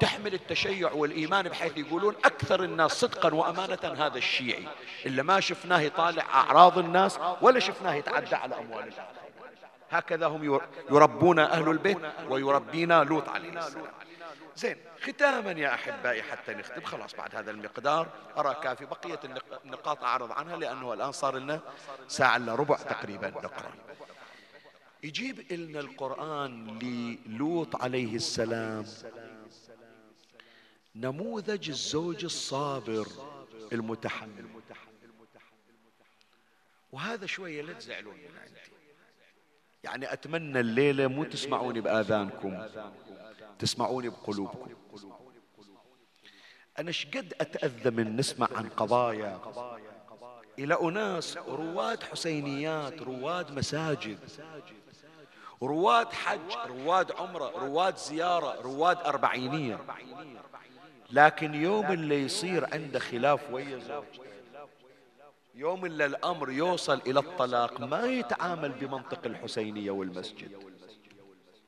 S1: تحمل التشيع والإيمان بحيث يقولون أكثر الناس صدقا وأمانة هذا الشيعي. إلا ما شفناه يطالع أعراض الناس ولا شفناه يتعدى على أموال الناس. هكذا هم يربون أهل البيت ويربينا لوط عليه السلام. زين ختاما يا أحبائي حتى نختم. خلاص بعد هذا المقدار أرى كافي بقية النقاط أعرض عنها لأنه الآن صار لنا ساعة إلا ربع تقريبا. نقرأ. يجيب لنا القرآن للوط عليه السلام. نموذج الزوج الصابر المتحمل. وهذا شوية لا تزعلون من عندي. يعني أتمنى الليلة مو تسمعوني بآذانكم تسمعوني بقلوبكم. أنا شقد أتأذى من نسمع عن قضايا؟ إلى أناس رواد حسينيات رواد مساجد. رواد حج رواد عمرة رواد زيارة رواد أربعينية. لكن يوم اللي يصير عنده خلاف ويا زوجته يوم اللي الأمر يوصل إلى الطلاق ما يتعامل بمنطق الحسينية والمسجد.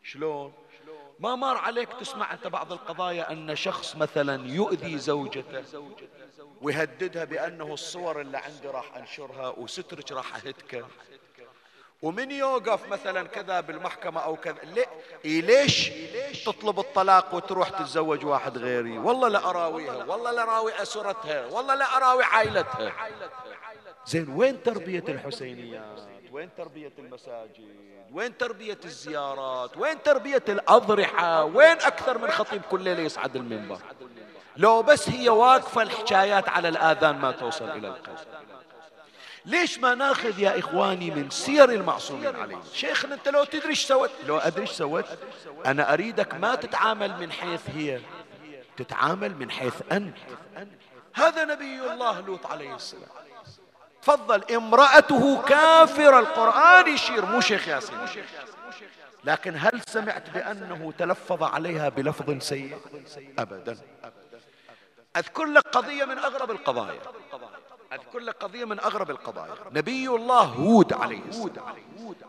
S1: شلون؟ ما مر عليك تسمع أنت بعض القضايا أن شخص مثلا يؤذي زوجته ويهددها بأنه الصور اللي عندي راح أنشرها وسترك راح أهتكه ومن يوقف مثلا كذا بالمحكمة أو كذا إيه ليش تطلب الطلاق وتروح تتزوج واحد غيري؟ والله لا أراويها والله لا أراوي أسرتها والله لا أراوي عائلتها. زين وين تربية الحسينيات؟ وين تربية المساجد؟ وين تربية الزيارات؟ وين تربية الأضرحة؟ وين أكثر من خطيب كل ليلة يصعد المنبر؟ لو بس هي واقفة الحكايات على الآذان ما توصل إلى القلب. ليش ما ناخذ يا إخواني من سير المعصومين عليه شيخنا أنت لو تدري إيش سوت لو أدري إيش سوت أنا أريدك ما تتعامل من حيث هي. تتعامل من حيث أنت. هذا نبي الله لوط عليه السلام. تفضل امرأته كافرة القرآن يشير مو شيخ ياسين. لكن هل سمعت بأنه تلفظ عليها بلفظ سيء؟ أبدا. أذكر لك قضية من أغرب القضايا. أذكر لك قضية من أغرب القضايا. نبي الله هود عليه السلام.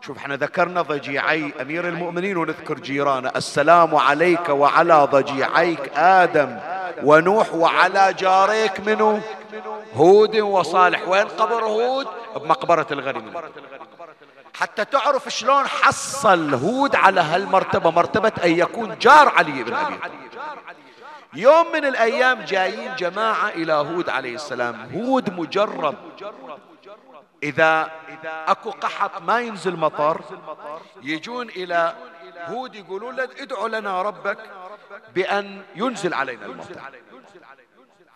S1: شوف إحنا ذكرنا ضجيعي أمير المؤمنين ونذكر جيرانه. السلام عليك وعلى ضجيعيك آدم ونوح وعلى جاريك منه هود وصالح. وين قبر هود؟ بمقبرة الغنم. حتى تعرف شلون حصل هود على هالمرتبة. مرتبة أن يكون جار علي بن أبي. طالب يوم من الأيام جايين جماعة إلى هود عليه السلام. هود مجرب. إذا أكو قحط ما ينزل مطر يجون إلى هود يقولون له ادعوا لنا ربك بأن ينزل علينا المطر.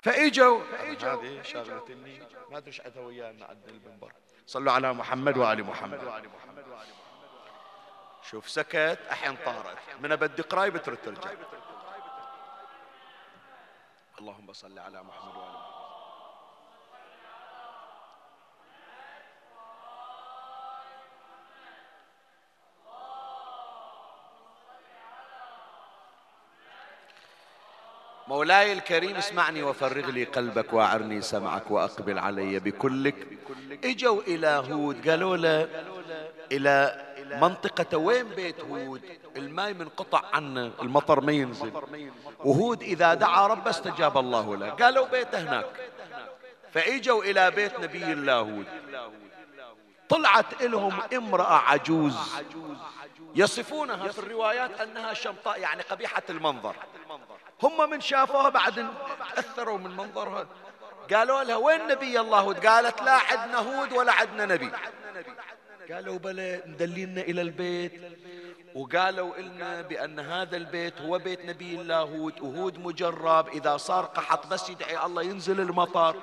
S1: فإجوا. هذه شغلتني ما أدري إيش ويانا عند المنبر. صلوا على محمد وآل محمد. شوف سكت الحين طارت. من بدي قراي ترد ترجع. اللهم صل على محمد وآل محمد مولاي الكريم اسمعني وفرغ لي قلبك وأعرني سمعك وأقبل علي بكلك. اجوا إلى هود قالوا له إلى منطقة وين بيت هود؟ الماء منقطع عنه المطر ما ينزل. وهود إذا دعا رب استجاب الله له. قالوا بيته هناك. فإجوا إلى بيت نبي الله هود. طلعت لهم امرأة عجوز. يصفونها في الروايات أنها شمطاء يعني قبيحة المنظر. هم من شافوها بعد تأثروا من منظرها قالوا لها وين نبي الله هود؟ قالت لا عدنا هود ولا عدنا نبي. قالوا بلى مدلينا إلى البيت. وقالوا لنا بأن هذا البيت هو بيت نبي الله هود وهود مجرب. إذا صار قحط بس يدعي الله ينزل المطر.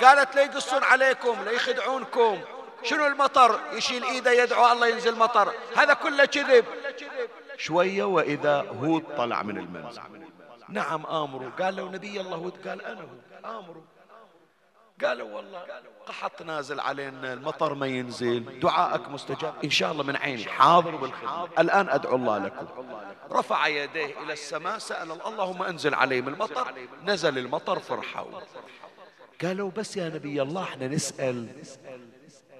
S1: قالت لا يقصون عليكم لا يخدعونكم. شنو المطر؟ يشيل إيده يدعو الله ينزل مطر. هذا كله كذب. شوية وإذا هود طلع من المنزل. نعم آمروا. قال له نبي الله هود قال أنا هو آمروا. قالوا والله قحط نازل علينا المطر ما ينزل دعائك مستجاب. إن شاء الله من عيني حاضر بالخدمة الآن أدعو الله لكم. رفع يديه إلى السماء سأل اللهم أنزل عليهم المطر. نزل المطر فرحوا. قالوا بس يا نبي الله إحنا نسأل.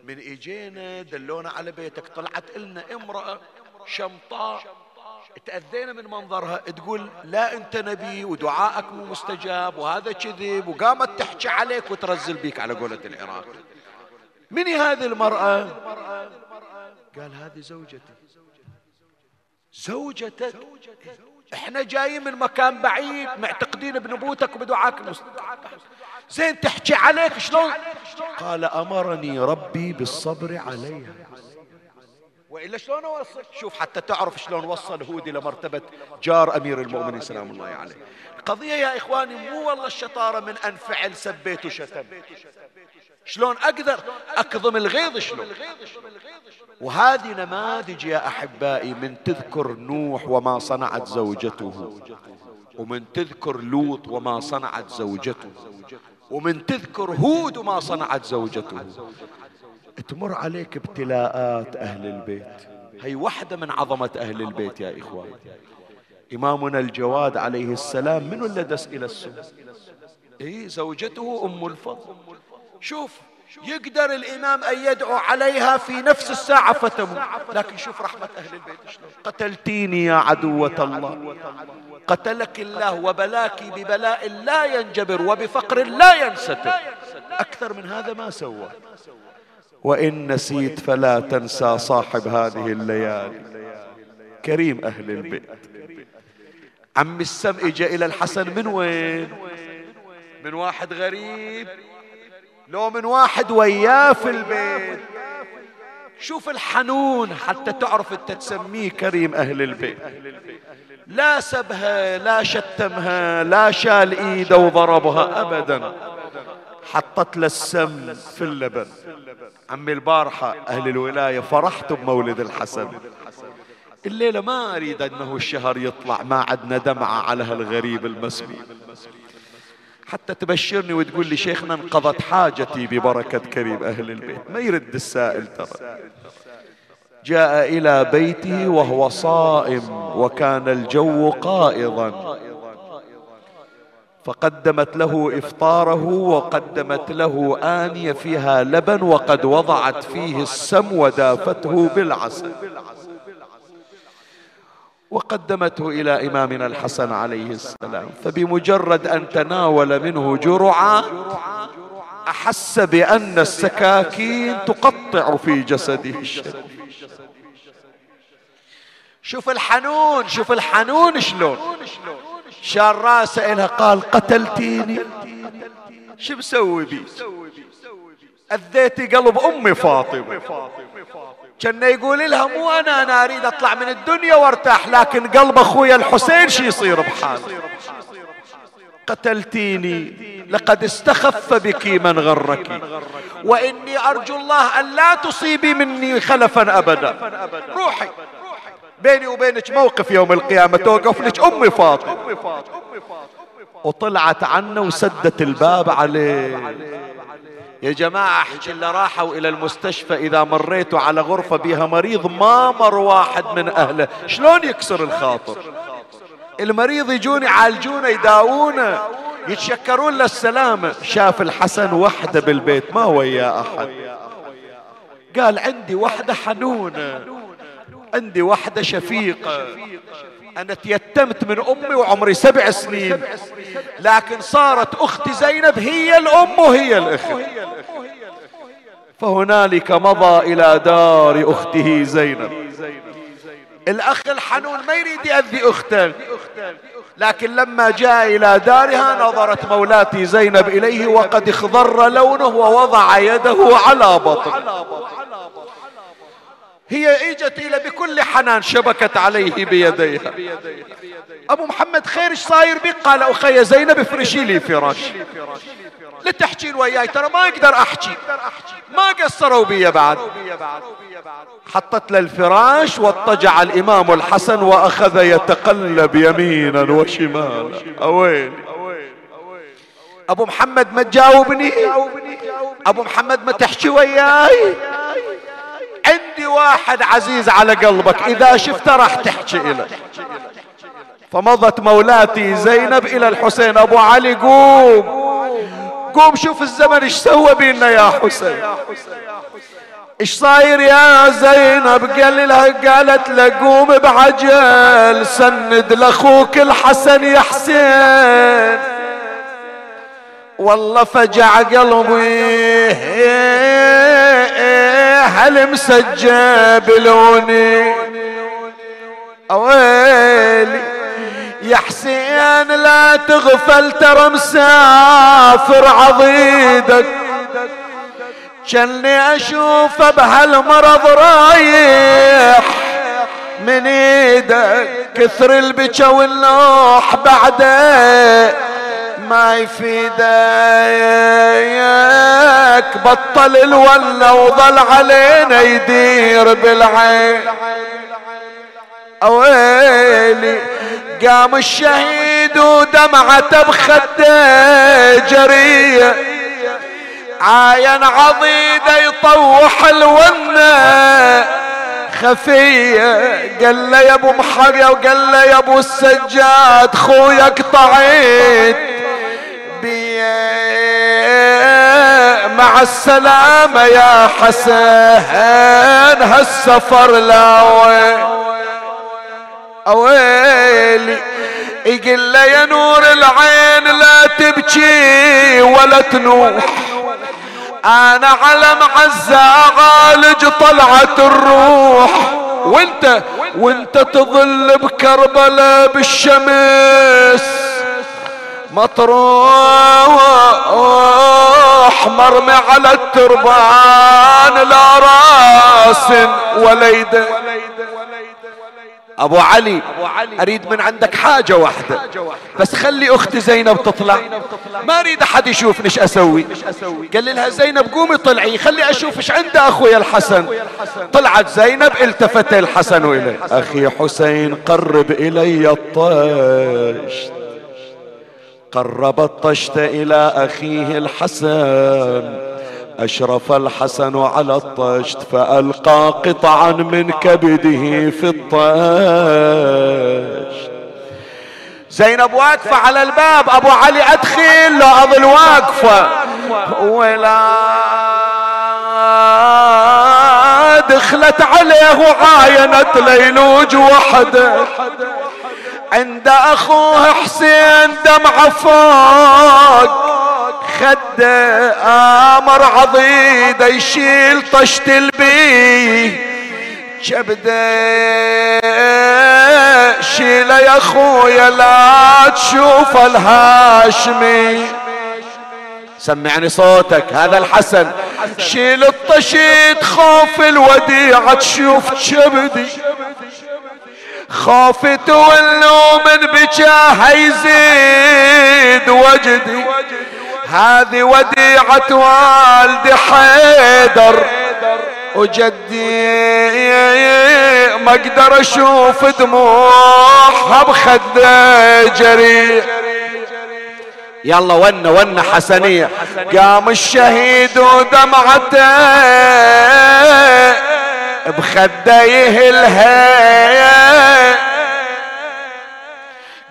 S1: من اجينا دلونا على بيتك طلعت لنا امرأة شمطاء تأذينا من منظرها تقول لا أنت نبي ودعائك مو مستجاب وهذا كذب وقامت تحكي عليك وترزل بيك على قولة العراق. من هذه المرأة؟ قال هذه زوجتي. زوجتك؟ إحنا جايين من مكان بعيد معتقدين بنبوتك وبدعاك زين تحكي عليك شلون؟ قال أمرني ربي بالصبر عليها وإلا شلون اوصل شوف حتى تعرف شلون وصل هود إلى مرتبه جار أمير المؤمنين سلام الله عليه. القضية يا إخواني مو والله الشطارة من أن فعل سبيت وشتم. شلون أقدر أكظم الغيظ شلون؟ وهذه نماذج يا أحبائي من تذكر نوح وما صنعت زوجته ومن تذكر لوط وما صنعت زوجته ومن تذكر هود وما صنعت زوجته. تمر عليك ابتلاءات أهل البيت. هي واحدة من عظمة أهل البيت يا إخوان. إمامنا الجواد عليه السلام من اللي دس إلى السوء إيه زوجته أم الفضل. شوف يقدر الإمام أن يدعو عليها في نفس الساعة فتموت. لكن شوف رحمة أهل البيت شلون. قتلتيني يا عدوة الله. قتلك الله وبلاك ببلاء لا ينجبر وبفقر لا ينستر. أكثر من هذا ما سوى. وإن نسيت فلا تنسى صاحب هذه الليالي. كريم أهل البيت. عم السم اجى إلى الحسن من وين؟ من واحد غريب. لو من واحد وياه في البيت. شوف الحنون حتى تعرف أنت تسميه كريم أهل البيت. لا سبها لا شتمها لا شال إيده وضربها ابدا. حطت له السم في اللبن. عمي البارحة أهل الولاية فرحت بمولد الحسن. الليلة ما أريد أنه الشهر يطلع ما عدنا دمعة على هالغريب المسموم حتى تبشرني وتقول لي شيخنا انقضت حاجتي ببركة كريم أهل البيت. ما يرد السائل ترى. جاء إلى بيته وهو صائم وكان الجو قائضا. فقدمت له إفطاره وقدمت له آنية فيها لبن وقد وضعت فيه السم ودافته بالعسل. وقدمته إلى إمامنا الحسن عليه السلام. فبمجرد أن تناول منه جرعة أحس بأن السكاكين تقطع في جسده الشريف. شوف الحنون شوف الحنون شلون. شال راسه إلها قال قتلتيني. شو مسوي بي؟ أذيتي قلب أمي فاطمة. كان يقول لها مو أنا أنا أريد أطلع من الدنيا وأرتاح لكن قلب أخويا الحسين شي يصير بحال قتلتيني. لقد استخف بك من غرك. وإني أرجو الله أن لا تصيبي مني خلفا أبدا. روحي. بيني وبينك موقف يوم القيامة توقف لك أمي فاطمة. وطلعت عنه وسدت الباب عليه. يا جماعة أحكي اللي راحوا إلى المستشفى إذا مريتوا على غرفة بها مريض ما مر واحد من أهله. شلون يكسر الخاطر؟ المريض يجون يعالجونه يداوونه يتشكرون للسلامة. شاف الحسن وحده بالبيت ما وياه أحد. قال عندي وحدة حنونة. عندي وحدة شفيقة. أنا تيتمت من أمي وعمري سبع سنين. لكن صارت أختي زينب هي الأم وهي الأخت. فهنالك مضى إلى دار أخته زينب. الأخ الحنون ما يريد يأذي أخته. لكن لما جاء إلى دارها نظرت مولاتي زينب إليه وقد اخضر لونه ووضع يده على بطن هي إجت إلى بكل حنان شبكت عليه بيديها. أبو محمد خير إيش صاير بك؟ قال أخي زينب افرشي لي فراش. لتحكين وياي ترى ما أقدر أحكي. ما قصروا بي بعد. حطت له الفراش واضطجع الإمام الحسن وأخذ يتقلب يمينا وشمالا. أويلي. أبو محمد ما تجاوبني؟ أبو محمد ما تحكي وياي؟ واحد عزيز على قلبك إذا شفته راح تحكي له فمضت مولاتي زينب إلى الحسين. أبو علي قوم قوم شوف الزمن إيش سوى بينا يا حسين. إيش صاير يا زينب؟ قال لها قالت له قوم بعجل سند لأخوك الحسن يا حسين. والله فجع قلبي. هل مسجبلوني أويلي يا حسين لا تغفل ترى مسافر عضيدك. كأني اشوفه بهالمرض رايح من إيدك كثر البكا والنوح بعده. ما يفيدك بطل الولا وظل علينا يدير بالعين. أويلي قام الشهيد ودمعته بخده جرية. عاين عضيده يطوح الونه خفية قال له يا أبو محرية وقال له يا أبو السجاد خويك طعيت مع السلامة يا حسين هالسفر لاوي اويلي يقول له يا نور العين لا تبكي ولا تنوح. أنا على معزة عالج طلعت الروح. وانت وانت تظل بكربلاء بالشمس. مطروح مرمي على التربان لا راس وليده أبو علي أريد من عندك حاجة واحدة. بس خلي أختي زينب تطلع. ما أريد أحد يشوفني إيش أسوي. قال لها زينب قومي طلعي خلي أشوف إيش عند اخويا الحسن. طلعت زينب التفت الحسن إليه. أخي حسين قرب إلي الطشت قرب الطشت إلى أخيه الحسن. أشرف الحسن على الطشت فألقى قطعا من كبده في الطشت. زينب واقفة على الباب أبو علي أدخل له أظل واقفة. ولا دخلت عليه وعاينت ليلوج وحده. عند أخوه حسين دمع فوق. خده آمر عضيده يشيل طشت البي كبده شيله يا خويا لا تشوف الهاشمي. سمعني صوتك هذا الحسن. شيل الطشيت خوف الوديعة تشوف كبدي خوفت واللو من بجاه يزيد وجدي. هذه وديعة والدي حيدر. وجدي ما أقدر أشوف دموعها بخده جريح يلا ون ون حسنية قام الشهيد ودمعته بخده يهلها.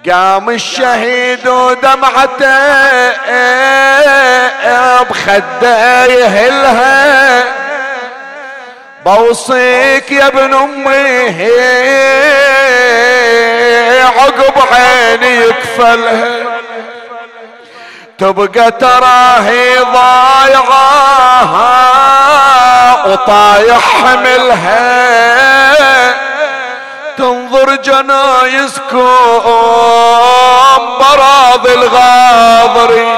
S1: قام الشهيد ودمعته بخده يهلها بوصيك يا ابن أمي عقب عيني يكفلها تبقى تراهي ضايعة وطايح حملها. تنظر جنايزكم براض الغاضري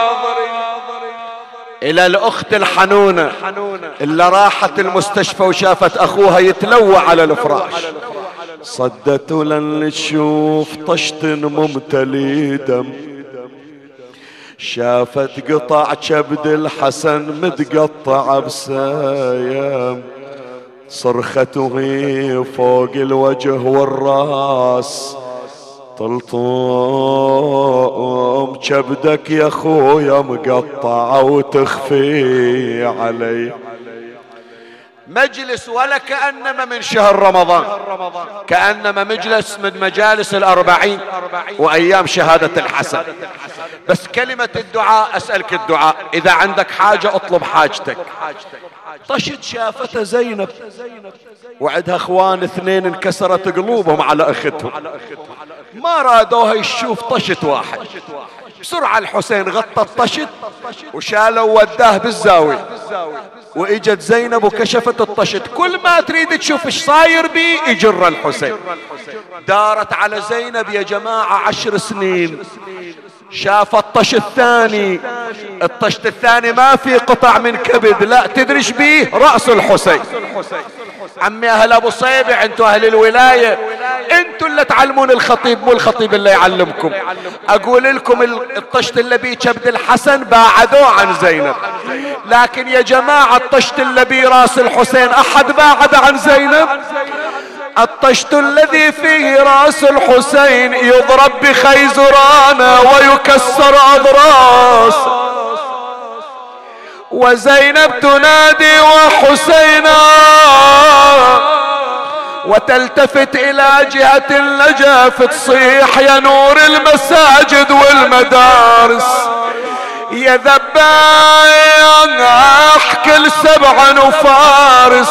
S1: إلى الأخت الحنونة اللي راحت المستشفى وشافت أخوها يتلوى على الفراش. صدت لن تشوف طشت ممتلي دم. شافت قطع كبد الحسن متقطع بسايم. صرخته فوق الوجه والراس. طلطوم كبدك يا خويا مقطعة وتخفي علي. مجلس ولا كأنما من شهر رمضان. كأنما مجلس من مجالس الأربعين وأيام شهادة الحسن. بس كلمة الدعاء أسألك الدعاء. إذا عندك حاجة أطلب حاجتك. طشت شافته زينب. وعندها أخوان اثنين انكسرت قلوبهم على أختهم. ما رادوها يشوف طشت واحد. بسرعة الحسين غطى الطشت وشالوا وداه بالزاوية. وإجت زينب وكشفت الطشت. كل ما تريد تشوف إيش صاير بي يجر الحسين. دارت على زينب يا جماعة عشر سنين. شاف الطش الثاني. الطشت الثاني ما في قطع من كبد. لا تدرش بيه؟ رأس الحسين. عمي أهل أبو صيبع أنتوا أهل الولاية. أنتوا اللي تعلمون الخطيب مو الخطيب اللي يعلمكم. أقول لكم الطشت اللي بيه كبد الحسن باعدوه عن زينب. لكن يا جماعة الطشت اللي بيه راس الحسين أحد باعد عن زينب؟ الطشت الذي فيه راس الحسين يضرب بخيزرانه ويكسر أضراس. وزينب تنادي وحسينا وتلتفت إلى جهة النجف تصيح يا نور المساجد والمدارس. يا ذبايا احكي السبع نفارس.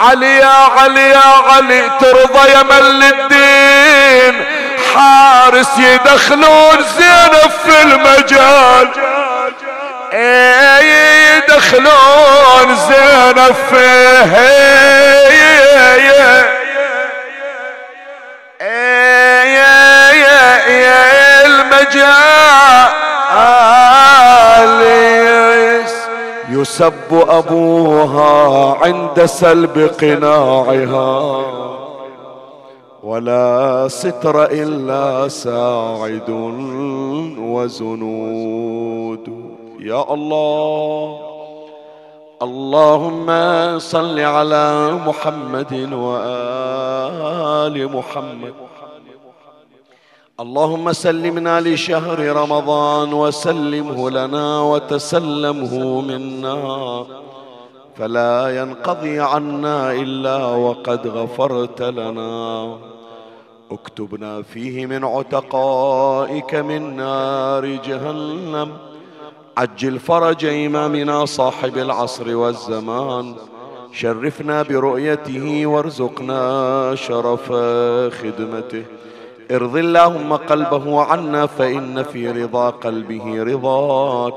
S1: علي يا علي يا علي ترضى يا مل الدين حارس يدخلون زينب في المجال. إيه يدخلون زينب فيه المجال يسب أبوها عند سلب قناعها. ولا ستر إلا ساعد وزنود. يا الله. اللهم صل على محمد وآل محمد. اللهم سلمنا لشهر رمضان وسلمه لنا وتسلمه منا. فلا ينقضي عنا إلا وقد غفرت لنا. اكتبنا فيه من عتقائك من نار جهنم. عجل فرج إمامنا صاحب العصر والزمان. شرفنا برؤيته وارزقنا شرف خدمته. ارض اللهم قلبه عنا فإن في رضا قلبه رضاك.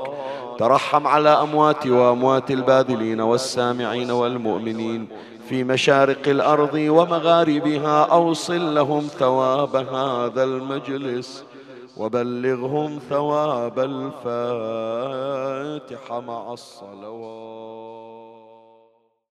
S1: ترحم على أموات وأموات الباذلين والسامعين والمؤمنين. في مشارق الأرض ومغاربها أوصل لهم ثواب هذا المجلس. وبلغهم ثواب الفاتحة مع الصلوات.